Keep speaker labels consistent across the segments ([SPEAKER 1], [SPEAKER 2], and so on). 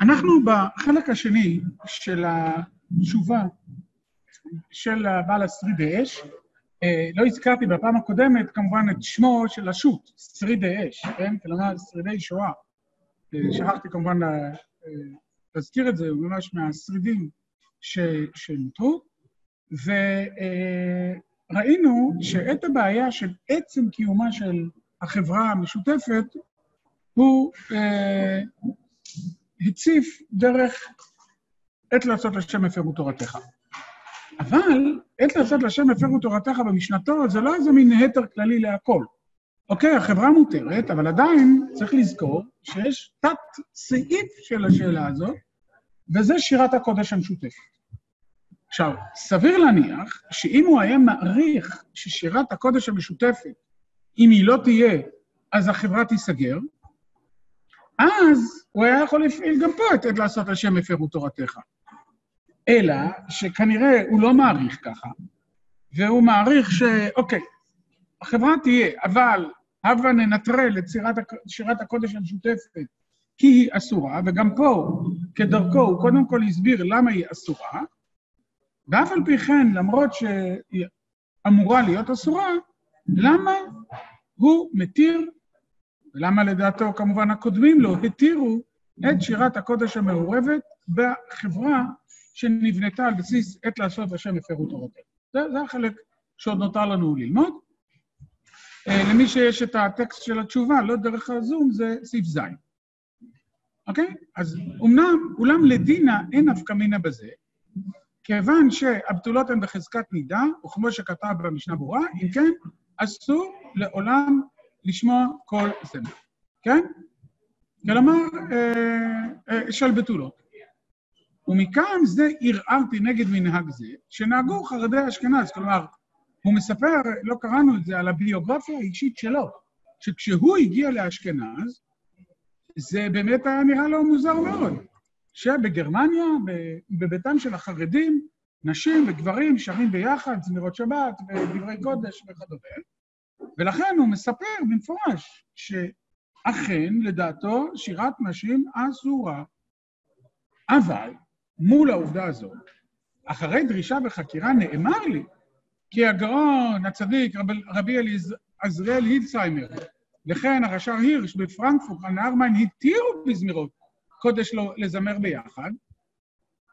[SPEAKER 1] אנחנו בחלק השני של התשובה של בעל השרידי אש. לא הזכרתי בפעם הקודמת כמובן את שמו של השו"ת, שרידי אש, כן? כלומר, שרידי שואה. שכחתי כמובן להזכיר את זה, הוא ממש מהשרידים שנותרו. וראינו שאת הבעיה של עצם קיומה של החברה המשותפת, הוא הציף דרך עת לעשות לשם הפרו תורתך. אבל עת לעשות לשם הפרו תורתך במשנתו, זה לא איזה מין התר כללי להכל. אוקיי, החברה מותרת, אבל עדיין צריך לזכור שיש תת סעיף של השאלה הזאת, וזה שירת הקודש המשותפת. עכשיו, סביר להניח שאם הוא היה מעריך ששירת הקודש המשותפת, אם היא לא תהיה, אז החברה תיסגר, אז הוא היה יכול להפעיל גם פה את עת לעשות השם הפרו תורתך. אלא שכנראה הוא לא מעריך ככה, והוא מעריך שאוקיי, החברה תהיה, אבל הבה ננטרל את שירת הקודש המשותפת כי היא אסורה, וגם פה, כדרכו, הוא קודם כל הסביר למה היא אסורה, ואף על פי כן, למרות שהיא אמורה להיות אסורה, למה הוא מתיר, ולמה לדעתו כמובן הקודמים לו, התירו את שירת הקודש המעורבת בחברה שנבנתה על בסיס עת לעשות השם הפרו תורתנו. זה, זה החלק שעוד נותר לנו ללמוד. למי שיש את הטקסט של התשובה, לא דרך הזום, זה סעיף ז'. אוקיי? אז אמנם, אולם לדינה אין נפקא מינה בזה, כיוון שהבתולות הן בחזקת נידה, וכמו שכתב במשנה ברורה, אם כן, אסור לעולם לשמוע כל זמר, כן? כלומר, של בתולות. ומכאן זה ערערתי נגד מנהג זה, שנהגו חרדי אשכנז, כלומר, הוא מספר, לא קראנו את זה, על הביוגרפיה האישית שלו, שכשהוא הגיע לאשכנז, זה באמת היה נראה לו מוזר מאוד, שבגרמניה, בביתם של החרדים, נשים וגברים שרים ביחד, זמירות שבת ודברי קודש וכדומה, ולכן הוא מספר במפורש שאכן, לדעתו, שירת נשים אסורה. אבל, מול העובדה הזאת, אחרי דרישה וחקירה נאמר לי כי הגאון, הצדיק, רב, רבי עזריאל הילצהיימר, וכן הרש"ר הירש בפרנקפורט על נהר מים התירו בזמירות קודש לו לזמר ביחד,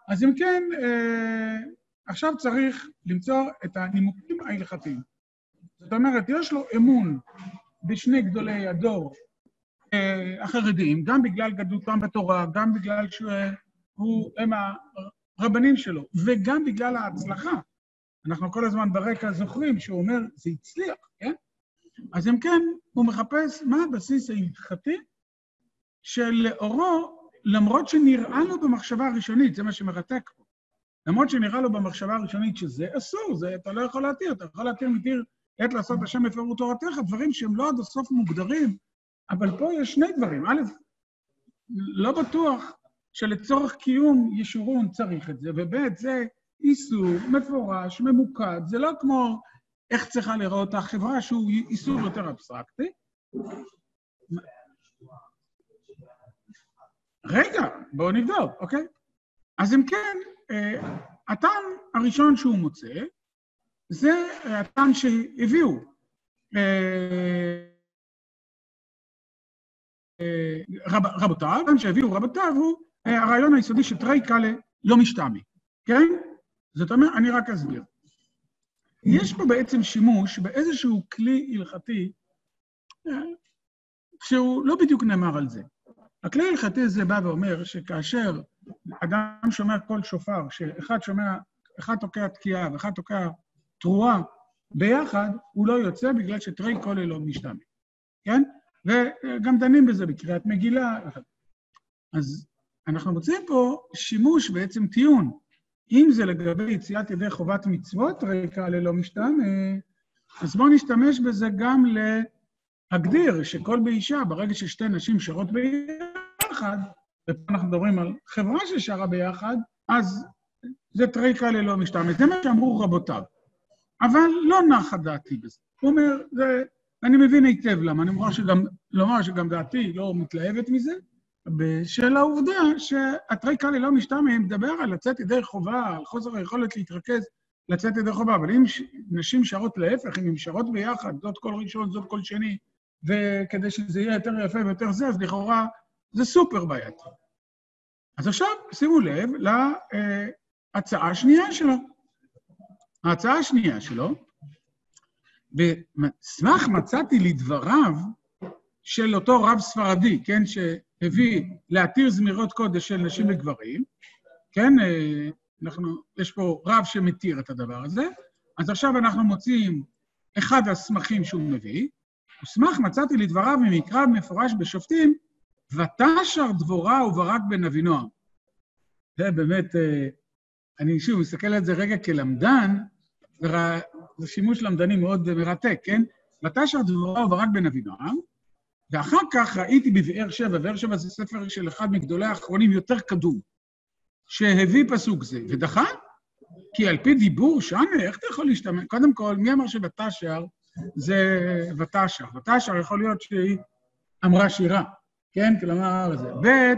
[SPEAKER 1] אז אם כן, אה, עכשיו צריך למצוא את הנימוקים ההלכתיים. זאת אומרת, יש לו אמון בשני גדולי הדור אה, החרדים, גם בגלל גדלותם בתורה, גם בגלל שהם הרבנים שלו, וגם בגלל ההצלחה. אנחנו כל הזמן ברקע זוכרים שהוא אומר, זה הצליח, כן? אז אם כן, הוא מחפש מה הבסיס ההלכתי שלאורו, למרות שנראה לו במחשבה הראשונית, זה מה שמרתק פה, למרות שנראה לו במחשבה הראשונית שזה אסור, זה אתה לא יכול להתיר, אתה יכול להתיר מתיר עת לעשות השם הפרו תורתך, דברים שהם לא עד הסוף מוגדרים, אבל פה יש שני דברים. א', לא בטוח שלצורך קיום ישורון צריך את זה, וב', זה איסור מפורש, ממוקד, זה לא כמו איך צריכה לראות החברה שהוא איסור יותר אבסטרקטי. רגע, בואו נבדוק, אוקיי? אז אם כן, הטעם הראשון שהוא מוצא, זה הטעם שהביאו רב, רבותיו, הטעם שהביאו רבותיו הוא הרעיון היסודי שתרי קאלה לא משתעמי, כן? זאת אומרת, אני רק אסביר. יש פה בעצם שימוש באיזשהו כלי הלכתי שהוא לא בדיוק נאמר על זה. הכלי ההלכתי הזה בא ואומר שכאשר אדם שומע קול שופר, שאחד שומע, אחד תוקע תקיעה ואחד תוקע תרועה ביחד, הוא לא יוצא בגלל שתרי קול לא משתמע, כן? וגם דנים בזה בקריאת מגילה. אז אנחנו מוצאים פה שימוש, בעצם טיעון. אם זה לגבי יציאת ידי חובת מצוות ריקה ללא משתנה, אז בואו נשתמש בזה גם להגדיר שכל באישה, ברגע ששתי נשים שרות ביחד, ופה אנחנו מדברים על חברה ששרה ביחד, אז זה טריקה ללא משתנה. זה מה שאמרו רבותיו. אבל לא נחה דעתי בזה. הוא אומר, זה, אני מבין היטב למה, אני מוכרח שגם, לומר שגם דעתי לא מתלהבת מזה, בשל העובדה שהתרי קאלי לא משתמע מדבר על לצאת ידי חובה, על חוסר היכולת להתרכז, לצאת ידי חובה. אבל אם נשים שרות להפך, אם הן שרות ביחד, זאת כל ראשון, זאת כל שני, וכדי שזה יהיה יותר יפה ויותר זה, אז לכאורה זה סופר בעייתי. אז עכשיו שימו לב להצעה השנייה שלו. ההצעה השנייה שלו, במסמך מצאתי לדבריו של אותו רב ספרדי, כן, שהביא להתיר זמירות קודש של נשים וגברים, כן, אנחנו, יש פה רב שמתיר את הדבר הזה, אז עכשיו אנחנו מוצאים אחד הסמכים שהוא מביא, וסמך מצאתי לדבריו ממקרא מפורש בשופטים, ותשר דבורה וברק בן אבינועם. זה באמת, אה, אני שוב מסתכל על זה רגע כלמדן, זה שימוש למדני מאוד מרתק, כן? ותשר דבורה וברק בן אבינועם, ואחר כך ראיתי בבאר שבע, באר שבע זה ספר של אחד מגדולי האחרונים יותר קדום, שהביא פסוק זה, ודחה, כי על פי דיבור שמה, איך אתה יכול להשתמש? קודם כל, מי אמר שבתשר זה ותשר? ותשר יכול להיות שהיא אמרה שירה, כן? כלומר, זה. ב',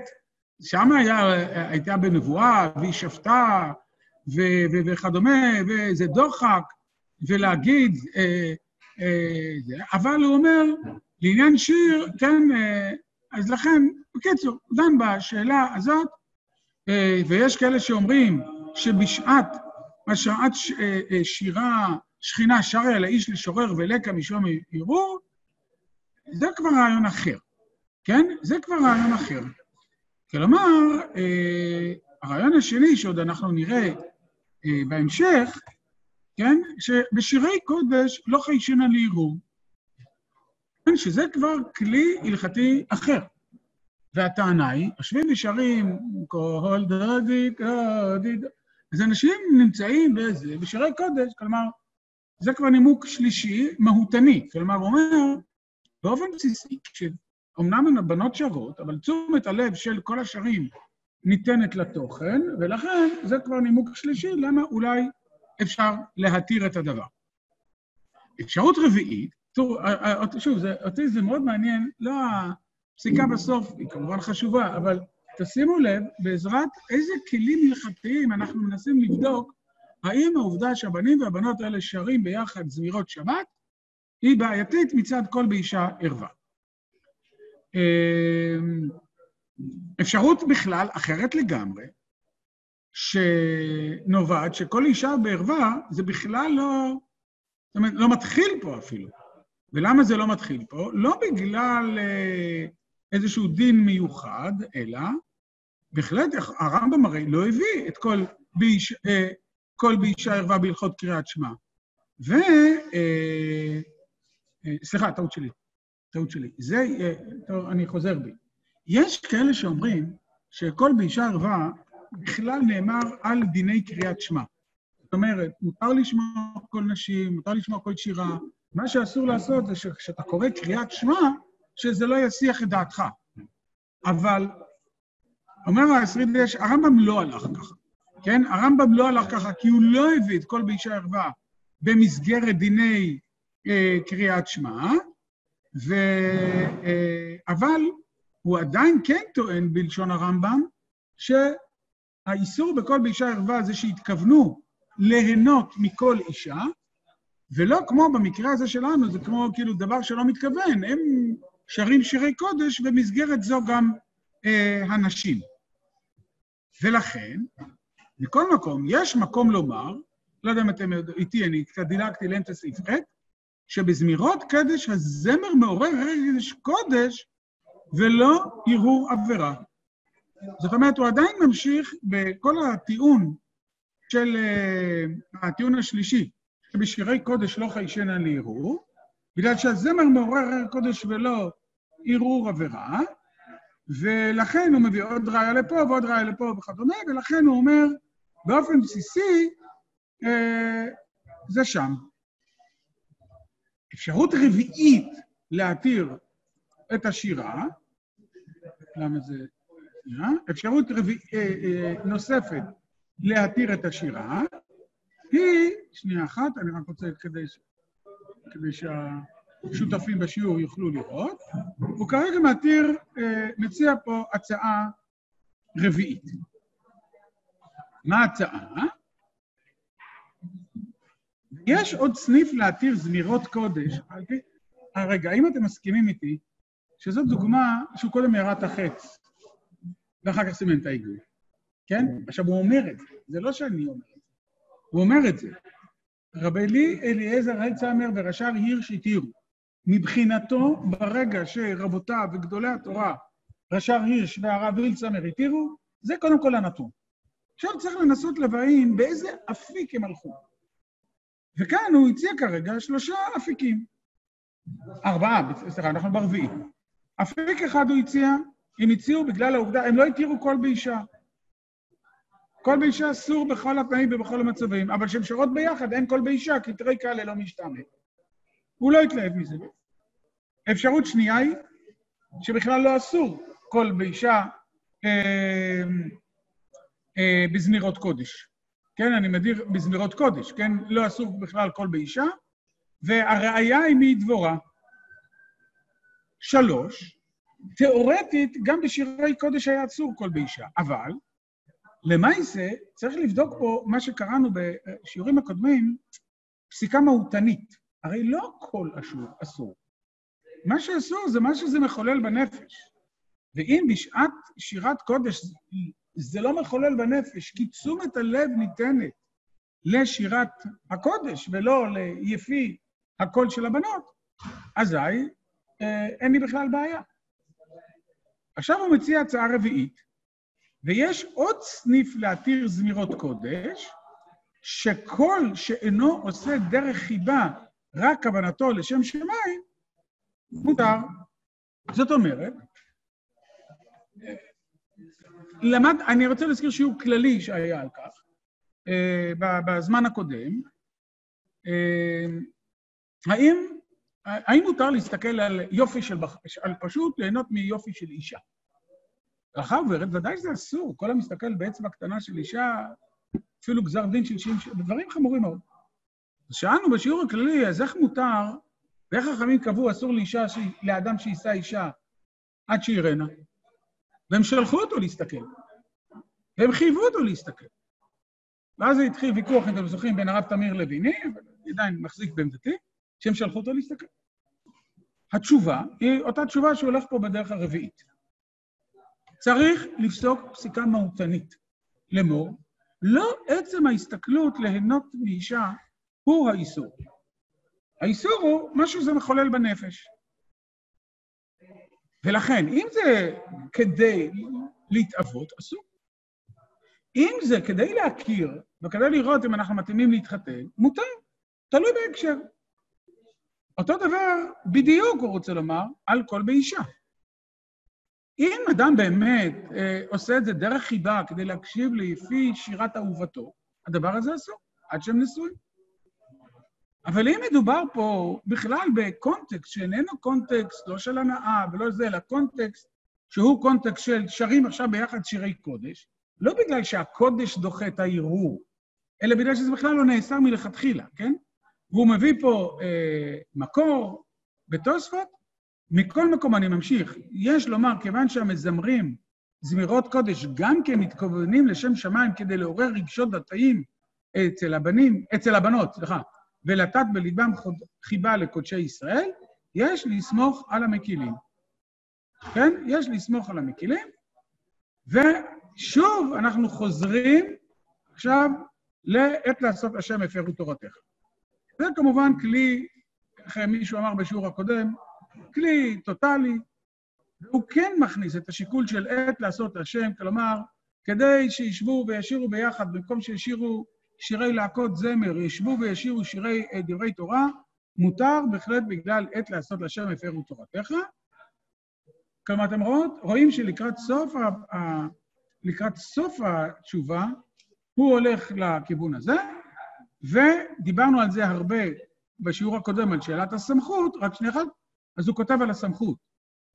[SPEAKER 1] היה, הייתה בנבואה, והיא שפטה, וכדומה, וזה דוחק, ולהגיד, אה, אה. אבל הוא אומר, לעניין שיר, כן, אה, אז לכן, בקיצור, דן בשאלה הזאת, אה, ויש כאלה שאומרים שבשעת, בשעת אה, שירה, שכינה שרה אל האיש לשורר ולקה משום ערעור, זה כבר רעיון אחר, כן? זה כבר רעיון אחר. כלומר, הרעיון השני, שעוד אנחנו נראה בהמשך, כן? שבשירי קודש לא חיישנה לערעור. כן, שזה כבר כלי הלכתי אחר. והטענה היא, יושבים ושרים כל דודי קודי אז אנשים נמצאים בזה, בשירי קודש, כלומר, זה כבר נימוק שלישי, מהותני. כלומר, הוא אומר, באופן בסיסי, שאומנם הבנות שרות, אבל תשומת הלב של כל השרים ניתנת לתוכן, ולכן זה כבר נימוק שלישי, למה אולי אפשר להתיר את הדבר. אפשרות רביעית, תראו, שוב, זה, אותי זה מאוד מעניין, לא הפסיקה בסוף, היא כמובן חשובה, אבל תשימו לב, בעזרת איזה כלים הלכתיים אנחנו מנסים לבדוק האם העובדה שהבנים והבנות האלה שרים ביחד זמירות שבת, היא בעייתית מצד כל באישה ערווה. אפשרות בכלל אחרת לגמרי, שנובעת שכל אישה בערווה זה בכלל לא, זאת אומרת, לא מתחיל פה אפילו. ולמה זה לא מתחיל פה? לא בגלל אה, איזשהו דין מיוחד, אלא בהחלט הרמב"ם הרי לא הביא את כל באיש, אה, כל באישה ערווה בהלכות קריאת שמע. ו... אה, סליחה, טעות שלי. טעות שלי. זה, טוב, אני חוזר בי. יש כאלה שאומרים שכל באישה ערווה בכלל נאמר על דיני קריאת שמע. זאת אומרת, מותר לשמוע כל נשים, מותר לשמוע כל שירה, מה שאסור לעשות זה שכשאתה קורא קריאת שמע, שזה לא יסיח את דעתך. אבל, אומר האסרידש, הרמב"ם לא הלך ככה, כן? הרמב"ם לא הלך ככה כי הוא לא הביא את כל באישה ערווה במסגרת דיני אה, קריאת שמע, ו... אה, אבל הוא עדיין כן טוען בלשון הרמב"ם, שהאיסור בכל באישה ערווה זה שהתכוונו ליהנות מכל אישה, ולא כמו במקרה הזה שלנו, זה כמו כאילו דבר שלא מתכוון, הם שרים שירי קודש, במסגרת זו גם אה, הנשים. ולכן, מכל מקום, יש מקום לומר, לא יודע אם אתם איתי, אני קצת דילגתי לאמצע סעיף ח', שבזמירות קדש הזמר מעורר רגש קודש ולא הרהור עבירה. זאת אומרת, הוא עדיין ממשיך בכל הטיעון של, uh, הטיעון השלישי, שבשירי קודש לא חיישנה לערעור, בגלל שהזמר מעורר קודש ולא ערעור עבירה, ולכן הוא מביא עוד ראיה לפה ועוד ראיה לפה וכדומה, ולכן הוא אומר, באופן בסיסי, אה, זה שם. אפשרות רביעית להתיר את השירה, למה זה... אפשרות רביע, אה, אה, נוספת להתיר את השירה, היא, שנייה אחת, אני רק רוצה כדי, כדי שה... שותפים בשיעור יוכלו לראות. הוא כרגע מתיר, אה, מציע פה הצעה רביעית. מה ההצעה? יש עוד סניף להתיר זמירות קודש. רגע, האם אתם מסכימים איתי שזו דוגמה שהוא קודם ירה את החץ, ואחר כך סימן את העיגול, כן? עכשיו, הוא אומר את זה, זה לא שאני אומר את זה, הוא אומר את זה. רבי לי אליעזר צמר ורש"ר הירש התירו. מבחינתו, ברגע שרבותיו וגדולי התורה, רש"ר הירש והרב הילצמר התירו, זה קודם כל הנתון. עכשיו צריך לנסות להבין באיזה אפיק הם הלכו. וכאן הוא הציע כרגע שלושה אפיקים. ארבעה, סליחה, אנחנו ברביעי. אפיק אחד הוא הציע, הם הציעו בגלל העובדה, הם לא התירו קול באישה. קול באישה אסור בכל התנאים ובכל המצבים, אבל כשהן שרות ביחד אין קול באישה, כי תרי קלי לא משתמעי. הוא לא התלהב מזה. אפשרות שנייה היא שבכלל לא אסור קול באישה אה, אה, בזמירות קודש. כן, אני מדיר בזמירות קודש, כן? לא אסור בכלל קול באישה, והראיה היא מדבורה. שלוש, תיאורטית, גם בשירי קודש היה אסור קול באישה, אבל למעשה צריך לבדוק פה מה שקראנו בשיעורים הקודמים, פסיקה מהותנית. הרי לא קול אסור, אסור. מה שאסור זה מה שזה מחולל בנפש. ואם בשעת שירת קודש זה לא מחולל בנפש, כי תשומת הלב ניתנת לשירת הקודש ולא ליפי הקול של הבנות, אזי אין לי בכלל בעיה. עכשיו הוא מציע הצעה רביעית, ויש עוד סניף להתיר זמירות קודש, שכל שאינו עושה דרך חיבה רק כוונתו לשם שמיים, מותר. זאת אומרת, למד, אני רוצה להזכיר שיעור כללי שהיה על כך, אה, בזמן הקודם. אה, האם, האם מותר להסתכל על יופי של על פשוט ליהנות מיופי של אישה? רחב ורד, ודאי שזה אסור, כל המסתכל באצבע קטנה של אישה, אפילו גזר דין של שיעים, דברים חמורים מאוד. אז שאלנו בשיעור הכללי, אז איך מותר, ואיך חכמים קבעו אסור לאישה, לאדם שיישא אישה עד שירנה? והם שלחו אותו להסתכל. והם חייבו אותו להסתכל. ואז התחיל ויכוח, אם אתם זוכרים, בין הרב תמיר לביני, אבל אני עדיין מחזיק בעמדתי, שהם שלחו אותו להסתכל. התשובה היא אותה תשובה שהוא הולך פה בדרך הרביעית. צריך לפסוק פסיקה מהותנית. לאמור, לא עצם ההסתכלות ליהנות מאישה הוא האיסור. האיסור הוא משהו שזה מחולל בנפש. ולכן, אם זה כדי להתאבות, אסור. אם זה כדי להכיר וכדי לראות אם אנחנו מתאימים להתחתן, מותר, תלוי בהקשר. אותו דבר בדיוק הוא רוצה לומר על כל באישה. אם אדם באמת אה, עושה את זה דרך חיבה כדי להקשיב לפי שירת אהובתו, הדבר הזה אסור, עד שהם נשואים. אבל אם מדובר פה בכלל בקונטקסט שאיננו קונטקסט לא של הנאה ולא זה, אלא קונטקסט שהוא קונטקסט של שרים עכשיו ביחד שירי קודש, לא בגלל שהקודש דוחה את הערעור, אלא בגלל שזה בכלל לא נאסר מלכתחילה, כן? והוא מביא פה אה, מקור בתוספות, מכל מקום אני ממשיך. יש לומר, כיוון שהמזמרים זמירות קודש גם כן מתכוונים לשם שמיים כדי לעורר רגשות דתיים אצל הבנים, אצל הבנות, סליחה, ולתת בליבם חיבה לקודשי ישראל, יש לסמוך על המקילים. כן? יש לסמוך על המקילים, ושוב אנחנו חוזרים עכשיו לעת לעשות השם הפרו תורתך. זה כמובן כלי, איך מישהו אמר בשיעור הקודם, כלי טוטאלי, והוא כן מכניס את השיקול של עת לעשות השם, כלומר, כדי שישבו וישירו ביחד, במקום שישירו שירי להקות זמר, ישבו וישירו שירי אה, דברי תורה, מותר בהחלט בגלל עת לעשות לשם הפרו תורתך. כלומר, אתם רואים, רואים שלקראת סוף, ה, ה, לקראת סוף התשובה, הוא הולך לכיוון הזה, ודיברנו על זה הרבה בשיעור הקודם, על שאלת הסמכות, רק שנייה אחת, אז הוא כותב על הסמכות.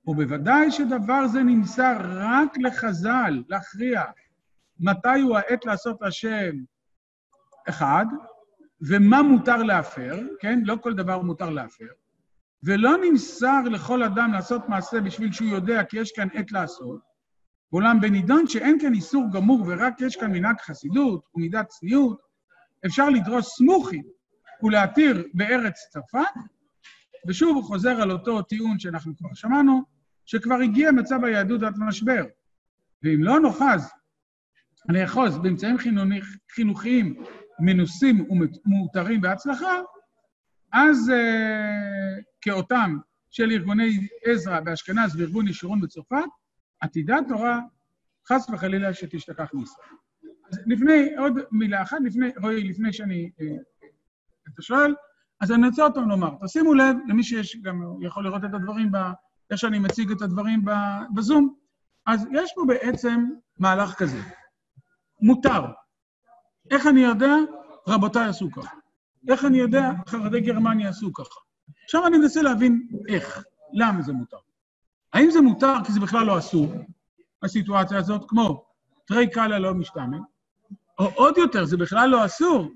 [SPEAKER 1] ובוודאי שדבר זה נמסר רק לחז"ל, להכריע מתי הוא העת לעשות השם אחד, ומה מותר להפר, כן? לא כל דבר מותר להפר. ולא נמסר לכל אדם לעשות מעשה בשביל שהוא יודע כי יש כאן עת לעשות, אולם בנידון שאין כאן איסור גמור ורק יש כאן מנהג חסידות ומידת צניעות, אפשר לדרוס סמוכים ולהתיר בארץ צרפת, ושוב הוא חוזר על אותו טיעון שאנחנו כבר שמענו, שכבר הגיע מצב היהדות עד המשבר. ואם לא נאחז לאחוז באמצעים חינוכיים מנוסים ומאותרים בהצלחה, אז uh, כאותם של ארגוני עזרא באשכנז וארגון ישורון בצרפת, עתידה תורה, חס וחלילה שתשתכח מישראל. אז לפני, עוד מילה אחת, לפני, רועי, לפני שאני, uh, אתה שואל, אז אני רוצה עוד פעם לומר, תשימו לב, למי שיש, גם יכול לראות את הדברים, איך שאני מציג את הדברים בזום, אז יש פה בעצם מהלך כזה. מותר. איך אני יודע? רבותיי עשו ככה. איך אני יודע? חרדי גרמניה עשו ככה. עכשיו אני מנסה להבין איך, למה זה מותר. האם זה מותר כי זה בכלל לא אסור, הסיטואציה הזאת, כמו תרי קאלה לא משתמם, או עוד יותר, זה בכלל לא אסור,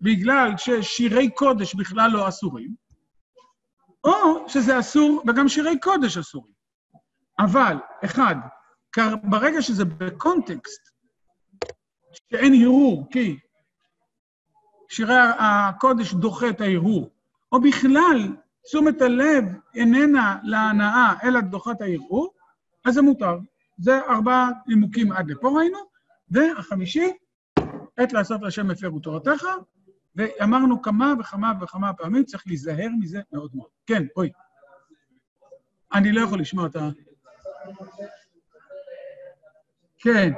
[SPEAKER 1] בגלל ששירי קודש בכלל לא אסורים, או שזה אסור, וגם שירי קודש אסורים. אבל, אחד, ברגע שזה בקונטקסט, שאין הרהור, כי שירי הקודש דוחה את הערעור, או בכלל תשומת הלב איננה להנאה אלא דוחה את הערעור, אז זה מותר. זה ארבעה נימוקים עד לפה ראינו, והחמישי, עת לעשות להשם הפרו תורתך, ואמרנו כמה וכמה וכמה פעמים, צריך להיזהר מזה מאוד מאוד. כן, אוי. אני לא יכול לשמוע את ה... כן.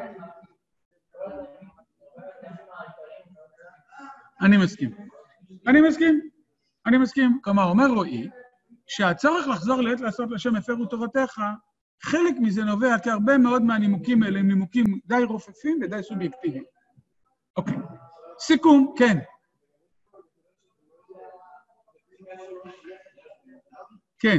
[SPEAKER 1] אני מסכים. אני מסכים. אני מסכים. כלומר, אומר רועי, שהצורך לחזור לעת לעשות לשם הפרו תורתך, חלק מזה נובע כי הרבה מאוד מהנימוקים האלה הם נימוקים די רופפים ודי סובייקטיביים. אוקיי. סיכום, כן. כן.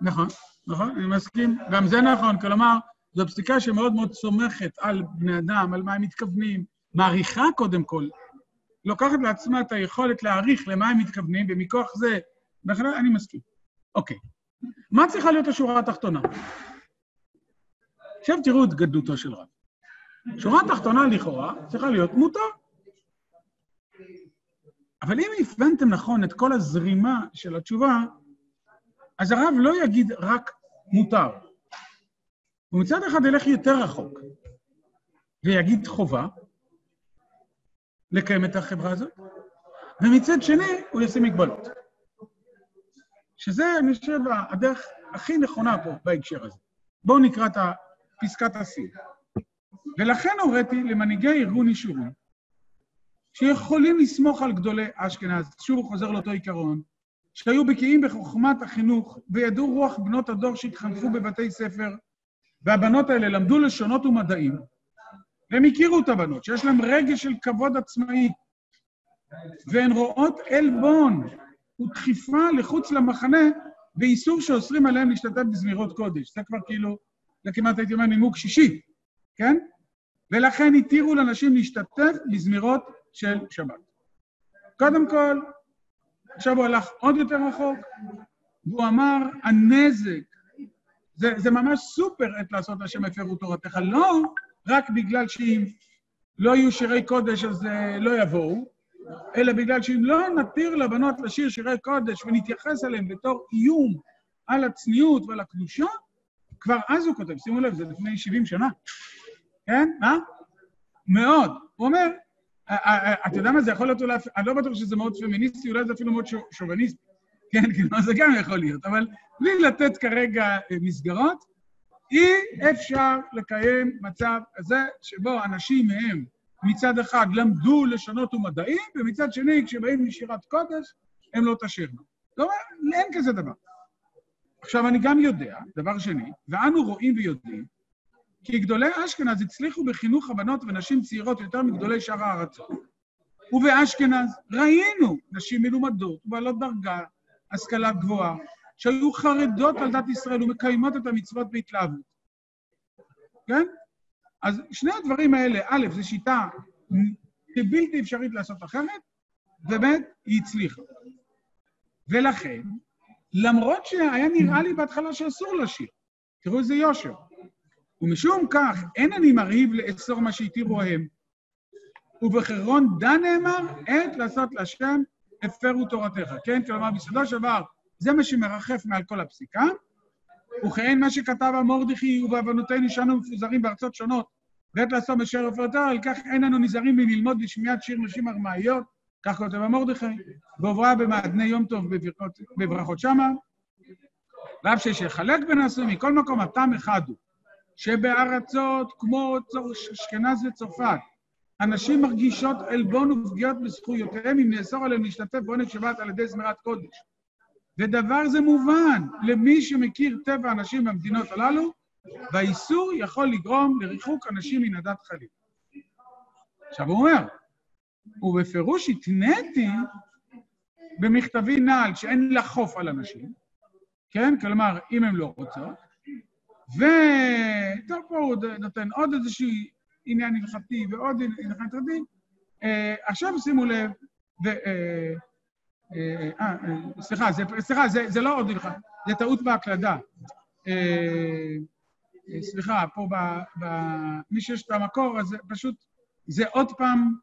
[SPEAKER 1] נכון, נכון, אני מסכים. גם זה נכון, כלומר, זו פסיקה שמאוד מאוד סומכת על בני אדם, על מה הם מתכוונים, מעריכה קודם כל, לוקחת לעצמה את היכולת להעריך למה הם מתכוונים, ומכוח זה, בכלל אני מסכים. אוקיי. מה צריכה להיות השורה התחתונה? עכשיו תראו את גדלותו של רב. שורה התחתונה לכאורה צריכה להיות מותר. אבל אם הבנתם נכון את כל הזרימה של התשובה, אז הרב לא יגיד רק מותר. הוא מצד אחד ילך יותר רחוק, ויגיד חובה לקיים את החברה הזאת, ומצד שני הוא יעשה מגבלות. שזה, אני חושב, הדרך הכי נכונה פה בהקשר הזה. בואו נקרא את פסקת השיא. ולכן הוריתי למנהיגי ארגון אישורים, שיכולים לסמוך על גדולי אשכנז, שוב הוא חוזר לאותו עיקרון, שהיו בקיאים בחוכמת החינוך וידעו רוח בנות הדור שהתחנכו בבתי ספר, והבנות האלה למדו לשונות ומדעים, והם הכירו את הבנות, שיש להן רגש של כבוד עצמאי, והן רואות עלבון ודחיפה לחוץ למחנה באיסור שאוסרים עליהם להשתתף בזמירות קודש. זה כבר כאילו, זה כמעט הייתי אומר נימוק שישי, כן? ולכן התירו לנשים להשתתף בזמירות של שבת. קודם כל, עכשיו הוא הלך עוד יותר רחוק, והוא אמר, הנזק, זה, זה ממש סופר עת לעשות השם הפרו תורתך, לא רק בגלל שאם לא יהיו שירי קודש אז uh, לא יבואו, אלא בגלל שאם לא נתיר לבנות לשיר שירי קודש ונתייחס אליהם בתור איום על הצניעות ועל הקדושה, כבר אז הוא כותב, שימו לב, זה לפני 70 שנה, כן? מה? מאוד. הוא אומר, אתה יודע מה, זה יכול להיות אולי, אני לא בטוח שזה מאוד פמיניסטי, אולי זה אפילו מאוד שוביניסטי. כן, כאילו, זה גם יכול להיות, אבל בלי לתת כרגע אה, מסגרות, אי אפשר לקיים מצב כזה שבו אנשים מהם מצד אחד למדו לשונות ומדעים, ומצד שני, כשבאים לשירת קודש, הם לא תשאירנו. אומרת, אין כזה דבר. עכשיו, אני גם יודע, דבר שני, ואנו רואים ויודעים, כי גדולי אשכנז הצליחו בחינוך הבנות ונשים צעירות יותר מגדולי שאר הארצות. ובאשכנז ראינו נשים מלומדות ובעלות דרגה, השכלה גבוהה, שהיו חרדות על דת ישראל ומקיימות את המצוות בהתלהבות. כן? אז שני הדברים האלה, א', זו שיטה בלתי אפשרית לעשות אחרת, וב', היא הצליחה. ולכן, למרות שהיה נראה לי בהתחלה שאסור לשיר, תראו איזה יושר. ומשום כך, אין אני מרהיב לאסור מה שהתירו הם. ובחרון דן נאמר, עת לעשות להשם, הפרו תורתך. כן? כלומר, בסופו של דבר, זה מה שמרחף מעל כל הפסיקה, וכן מה שכתב המורדכי, ובעוונותינו שאנו מפוזרים בארצות שונות, ועת לעשות בשער הפרתו, על כך אין אנו נזהרים מללמוד בשמיעת שיר נשים ארמאיות, כך כותב המורדכי, ועוברה במעדני יום טוב בברכות, בברכות שמה, ואף שיש לחלק בין הסורים, מכל מקום הטעם אחד הוא, שבארצות כמו אשכנז וצרפת, הנשים מרגישות עלבון ופגיעות בזכויותיהם אם נאסור עליהם להשתתף בעונג שבת על ידי זמירת קודש. ודבר זה מובן למי שמכיר טבע הנשים במדינות הללו, והאיסור יכול לגרום לריחוק אנשים מן הדת חלילה. עכשיו הוא אומר, ובפירוש התניתי במכתבי נעל שאין לחוף על אנשים, כן? כלומר, אם הן לא רוצות, וטוב, פה הוא נותן עוד איזשהו עניין הלכתי ועוד עניין הלכתי. אה, עכשיו שימו לב, ו... אה, אה, אה, סליחה, זה, סליחה, זה, לא עוד הלכה, זה טעות בהקלדה. אה, סליחה, פה ב. מי שיש את המקור, אז פשוט, זה עוד פעם,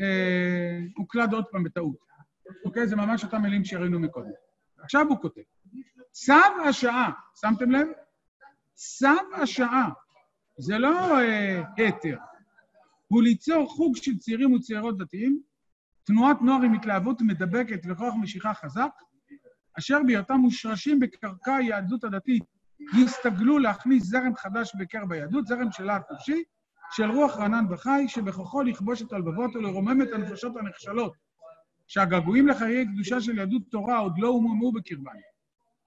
[SPEAKER 1] אה, הוקלד עוד פעם בטעות. אוקיי? זה ממש אותם מילים שראינו מקודם. עכשיו הוא כותב, צו השעה, שמתם לב? צו השעה, זה לא היתר, אה, הוא ליצור חוג של צעירים וצעירות דתיים, תנועת נוער עם התלהבות מדבקת וכוח משיכה חזק, אשר בהיותם מושרשים בקרקע היהדות הדתית, יסתגלו להכניס זרם חדש בקרב היהדות, זרם של להט נפשי, של רוח רענן וחי, שבכוחו לכבוש את הלבבות ולרומם את הנפשות הנחשלות, שהגעגועים לחיי קדושה של יהדות תורה עוד לא הוממו בקרבן.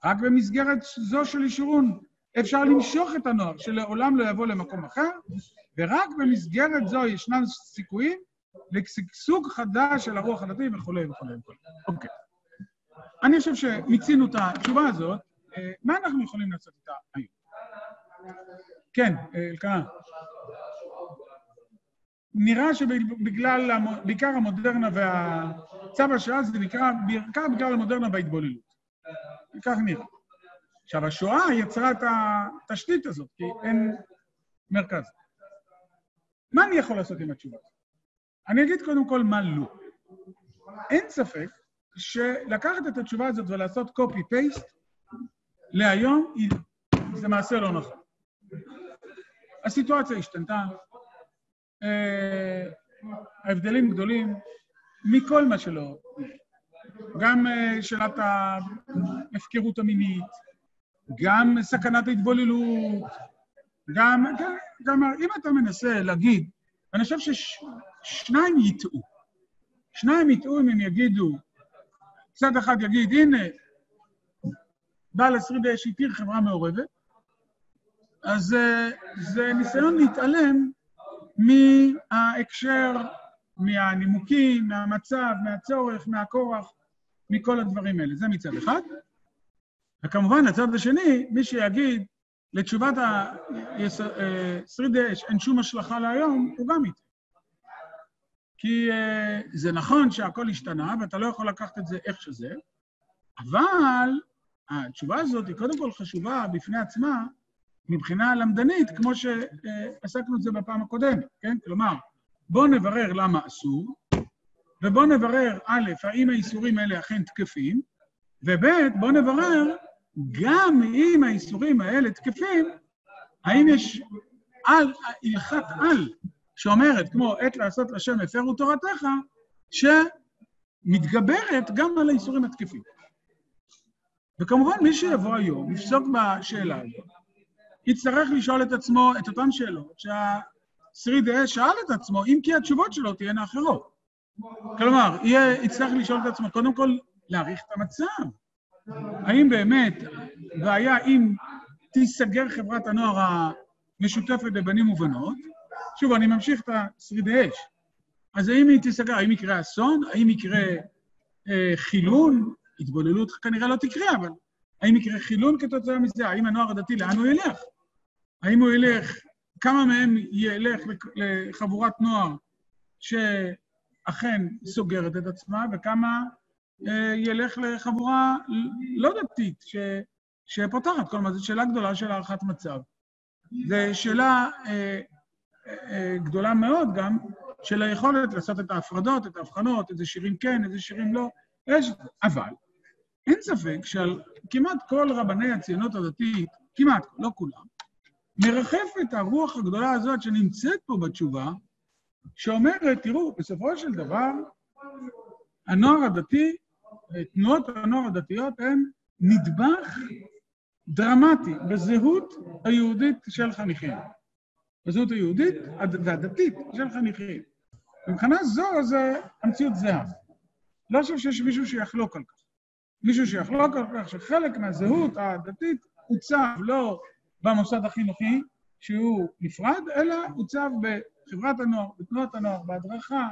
[SPEAKER 1] רק במסגרת זו של אישורון אפשר למשוך את הנוער, שלעולם לא יבוא למקום אחר, ורק במסגרת זו ישנם סיכויים לשגשוג חדש של הרוח הדתי וכולי וכולי וכולי. אוקיי. אני חושב שמיצינו את התשובה הזאת, אה, מה אנחנו יכולים לעשות איתה היום? כן, אה, אלקנה. נראה שבגלל, בעיקר המודרנה והצו השעה זה נקרא, בעיקר בגלל המודרנה וההתבוללות. כך נראה. עכשיו, השואה יצרה את התשתית הזאת, כי אין מרכז. מה אני יכול לעשות עם התשובה הזאת? אני אגיד קודם כל מה לא. אין ספק שלקחת את התשובה הזאת ולעשות copy-paste להיום, זה מעשה לא נכון. הסיטואציה השתנתה, אה, ההבדלים גדולים מכל מה שלא, גם אה, שאלת ההפקרות המינית, גם סכנת ההתבוללות, גם, גם אם אתה מנסה להגיד, אני חושב ששניים יטעו. שניים יטעו אם הם יגידו, צד אחד יגיד, הנה, בעל השריד אש התיר חברה מעורבת, אז אה, זה ניסיון להתעלם מההקשר, מהנימוקים, מהמצב, מהצורך, מהכורח, מכל הדברים האלה. זה מצד אחד. וכמובן, הצד השני, מי שיגיד, לתשובת השריד אש אין שום השלכה להיום, הוא גם איתי. כי uh, זה נכון שהכל השתנה, ואתה לא יכול לקחת את זה איך שזה, אבל התשובה הזאת היא קודם כל חשובה בפני עצמה מבחינה למדנית, כמו שעסקנו את זה בפעם הקודמת, כן? כלומר, בואו נברר למה אסור, ובואו נברר, א', האם האיסורים האלה אכן תקפים, וב', בואו נברר, גם אם האיסורים האלה תקפים, האם יש על, הלכת על, שאומרת, כמו עת לעשות לשם הפרו תורתך, שמתגברת גם על האיסורים התקפים. וכמובן, מי שיבוא היום, יפסוק בשאלה הזאת, יצטרך לשאול את עצמו את אותן שאלות שהשריד האש שאל את עצמו, אם כי התשובות שלו תהיינה אחרות. כלומר, יהיה, יצטרך לשאול את עצמו, קודם כל, להעריך את המצב. האם באמת, והיה אם תיסגר חברת הנוער המשותפת לבנים ובנות, שוב, אני ממשיך את השרידי אש. אז האם היא תיסגר, האם יקרה אסון? האם יקרה אה, חילון? התבוללות כנראה לא תקרה, אבל האם יקרה חילון כתוצאה מזה? האם הנוער הדתי, לאן הוא ילך? האם הוא ילך כמה מהם ילך לחבורת נוער שאכן סוגרת את עצמה, וכמה אה, ילך לחבורה לא דתית ש, שפותחת כל מה, זו שאלה גדולה של הערכת מצב. זו שאלה אה, גדולה מאוד גם של היכולת לעשות את ההפרדות, את ההבחנות, איזה שירים כן, איזה שירים לא. יש, אבל אין ספק שעל כמעט כל רבני הציונות הדתית, כמעט, לא כולם, מרחפת הרוח הגדולה הזאת שנמצאת פה בתשובה, שאומרת, תראו, בסופו של דבר, הנוער הדתי, תנועות הנוער הדתיות הן נדבך דרמטי בזהות היהודית של חניכים. בזהות היהודית והדתית של חניכים. מבחינה זו, זה המציאות זהה. לא חושב שיש מישהו שיחלוק על כך. מישהו שיחלוק על כך שחלק מהזהות הדתית עוצב לא במוסד החינוכי, שהוא נפרד, אלא עוצב בחברת הנוער, בתנועת הנוער, בהדרכה,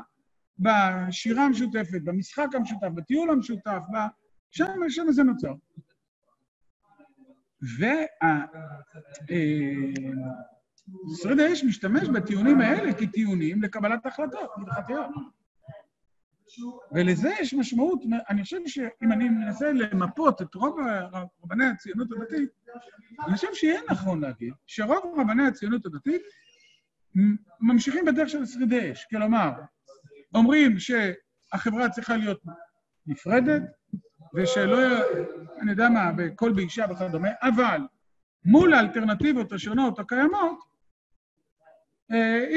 [SPEAKER 1] בשירה המשותפת, במשחק המשותף, בטיול המשותף, שם, שם זה נוצר. ושריד האש משתמש בטיעונים האלה כטיעונים לקבלת החלטות הלכתיות. ולזה יש משמעות, אני חושב שאם אני מנסה למפות את רוב רבני הציונות הדתית, אני חושב שיהיה נכון להגיד שרוב רבני הציונות הדתית ממשיכים בדרך של שרידי אש. כלומר, אומרים שהחברה צריכה להיות נפרדת, ושלא, אני יודע מה, בקול באישה וכדומה, אבל מול האלטרנטיבות השונות הקיימות,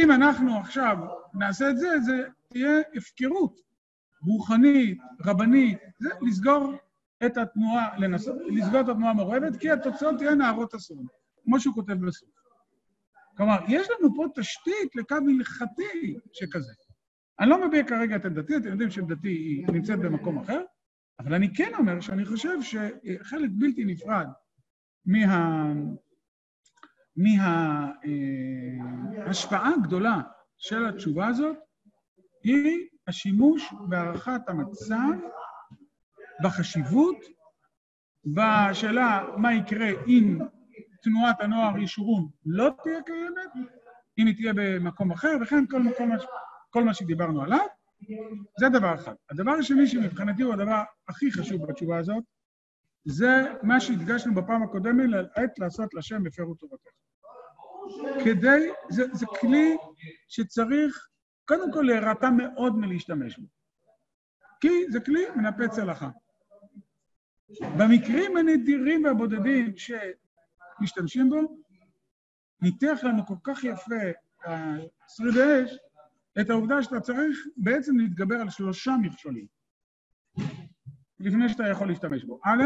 [SPEAKER 1] אם אנחנו עכשיו נעשה את זה, זה תהיה הפקרות רוחנית, רבנית, זה לסגור את התנועה, לנסות, לסגור את התנועה המעורבת, כי התוצאות תהיינה נערות אסון, כמו שהוא כותב בסוף. כלומר, יש לנו פה תשתית לקו הלכתי שכזה. אני לא מביע כרגע את עמדתי, אתם יודעים שעמדתי היא נמצאת במקום אחר, אבל אני כן אומר שאני חושב שחלק בלתי נפרד מה... מההשפעה הגדולה של התשובה הזאת היא השימוש בהערכת המצב, בחשיבות, בשאלה מה יקרה אם תנועת הנוער ישורון לא תהיה קיימת, אם היא תהיה במקום אחר, וכן כל, מה, כל מה שדיברנו עליו. זה דבר אחד. הדבר השני שמבחינתי הוא הדבר הכי חשוב בתשובה הזאת, זה מה שהדגשנו בפעם הקודמת, לעת לעשות לשם הפרו תורתך. כדי, זה, זה כלי שצריך קודם כל להירתע מאוד מלהשתמש בו. כי זה כלי מנפץ הלכה. במקרים הנדירים והבודדים שמשתמשים בו, ניתח לנו כל כך יפה שריד האש, את העובדה שאתה צריך בעצם להתגבר על שלושה מכשולים לפני שאתה יכול להשתמש בו. א',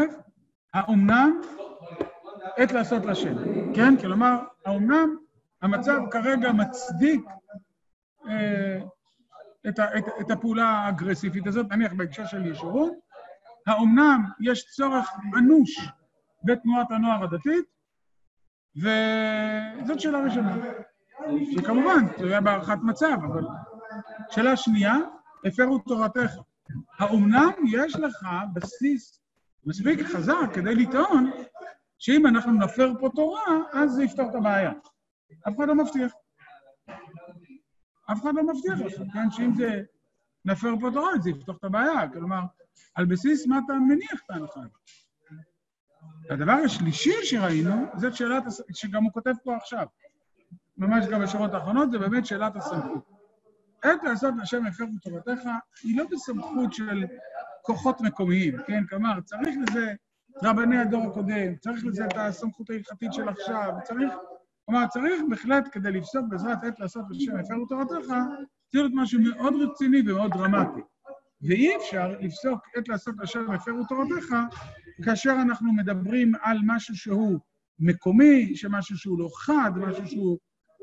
[SPEAKER 1] האומנם עת לעשות לשם, כן? כלומר, האומנם המצב כרגע מצדיק אה, את, את, את הפעולה האגרסיבית הזאת, נניח בהקשר של ישורות, האומנם יש צורך אנוש בתנועת הנוער הדתית, וזאת שאלה ראשונה. שכמובן, היה בהערכת מצב, אבל... שאלה שנייה, הפרו תורתך. האומנם יש לך בסיס מספיק חזק כדי לטעון שאם אנחנו נפר פה תורה, אז זה יפתור את הבעיה. אף אחד לא מבטיח. אף אחד לא מבטיח לך, כן? שאם זה נפר פה תורה, זה יפתור את הבעיה. כלומר, על בסיס מה אתה מניח את ההנחה הדבר השלישי שראינו, זאת שאלת, שגם הוא כותב פה עכשיו. ממש גם בשורות האחרונות, זה באמת שאלת הסמכות. עת לעשות לשם הפר תורתך היא לא בסמכות של כוחות מקומיים, כן? כלומר, צריך לזה רבני הדור הקודם, צריך לזה את הסמכות ההלכתית של עכשיו, צריך... כלומר, צריך בהחלט, כדי לפסוק בעזרת עת לעשות לשם הפר תורתך, צריך להיות משהו מאוד רציני ומאוד דרמטי. ואי אפשר לפסוק עת לעשות לשם הפר תורתך כאשר אנחנו מדברים על משהו שהוא מקומי, שמשהו שהוא לא חד, משהו שהוא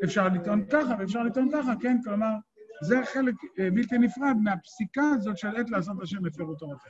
[SPEAKER 1] אפשר לטעון ככה ואפשר לטעון ככה, כן? כלומר, זה חלק בלתי נפרד מהפסיקה הזאת של עת לעשות השם הפרו תורתך.